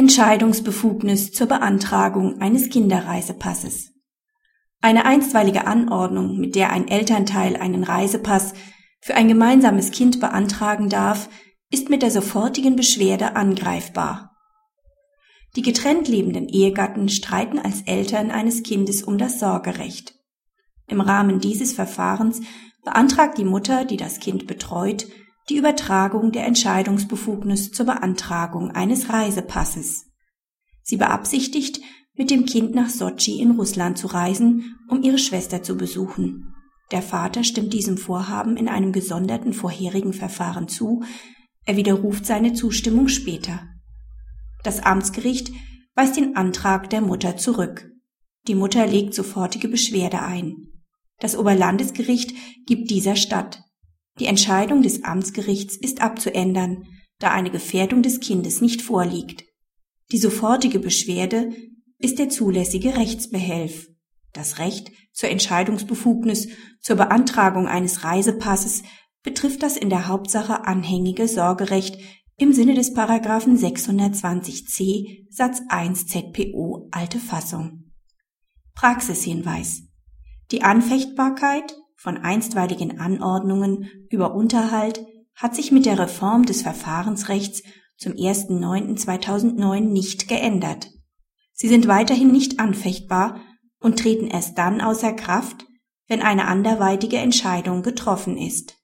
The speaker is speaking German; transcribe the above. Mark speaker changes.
Speaker 1: Entscheidungsbefugnis zur Beantragung eines Kinderreisepasses. Eine einstweilige Anordnung, mit der ein Elternteil einen Reisepass für ein gemeinsames Kind beantragen darf, ist mit der sofortigen Beschwerde angreifbar. Die getrennt lebenden Ehegatten streiten als Eltern eines Kindes um das Sorgerecht. Im Rahmen dieses Verfahrens beantragt die Mutter, die das Kind betreut, die Übertragung der Entscheidungsbefugnis zur Beantragung eines Reisepasses. Sie beabsichtigt, mit dem Kind nach Sotschi in Russland zu reisen, um ihre Schwester zu besuchen. Der Vater stimmt diesem Vorhaben in einem gesonderten vorherigen Verfahren zu, er widerruft seine Zustimmung später. Das Amtsgericht weist den Antrag der Mutter zurück. Die Mutter legt sofortige Beschwerde ein. Das Oberlandesgericht gibt dieser statt. Die Entscheidung des Amtsgerichts ist abzuändern, da eine Gefährdung des Kindes nicht vorliegt. Die sofortige Beschwerde ist der zulässige Rechtsbehelf. Das Recht zur Entscheidungsbefugnis zur Beantragung eines Reisepasses betrifft das in der Hauptsache anhängige Sorgerecht im Sinne des Paragraphen 620c Satz 1 ZPO alte Fassung. Praxishinweis. Die Anfechtbarkeit von einstweiligen Anordnungen über Unterhalt hat sich mit der Reform des Verfahrensrechts zum 1.9.2009 nicht geändert. Sie sind weiterhin nicht anfechtbar und treten erst dann außer Kraft, wenn eine anderweitige Entscheidung getroffen ist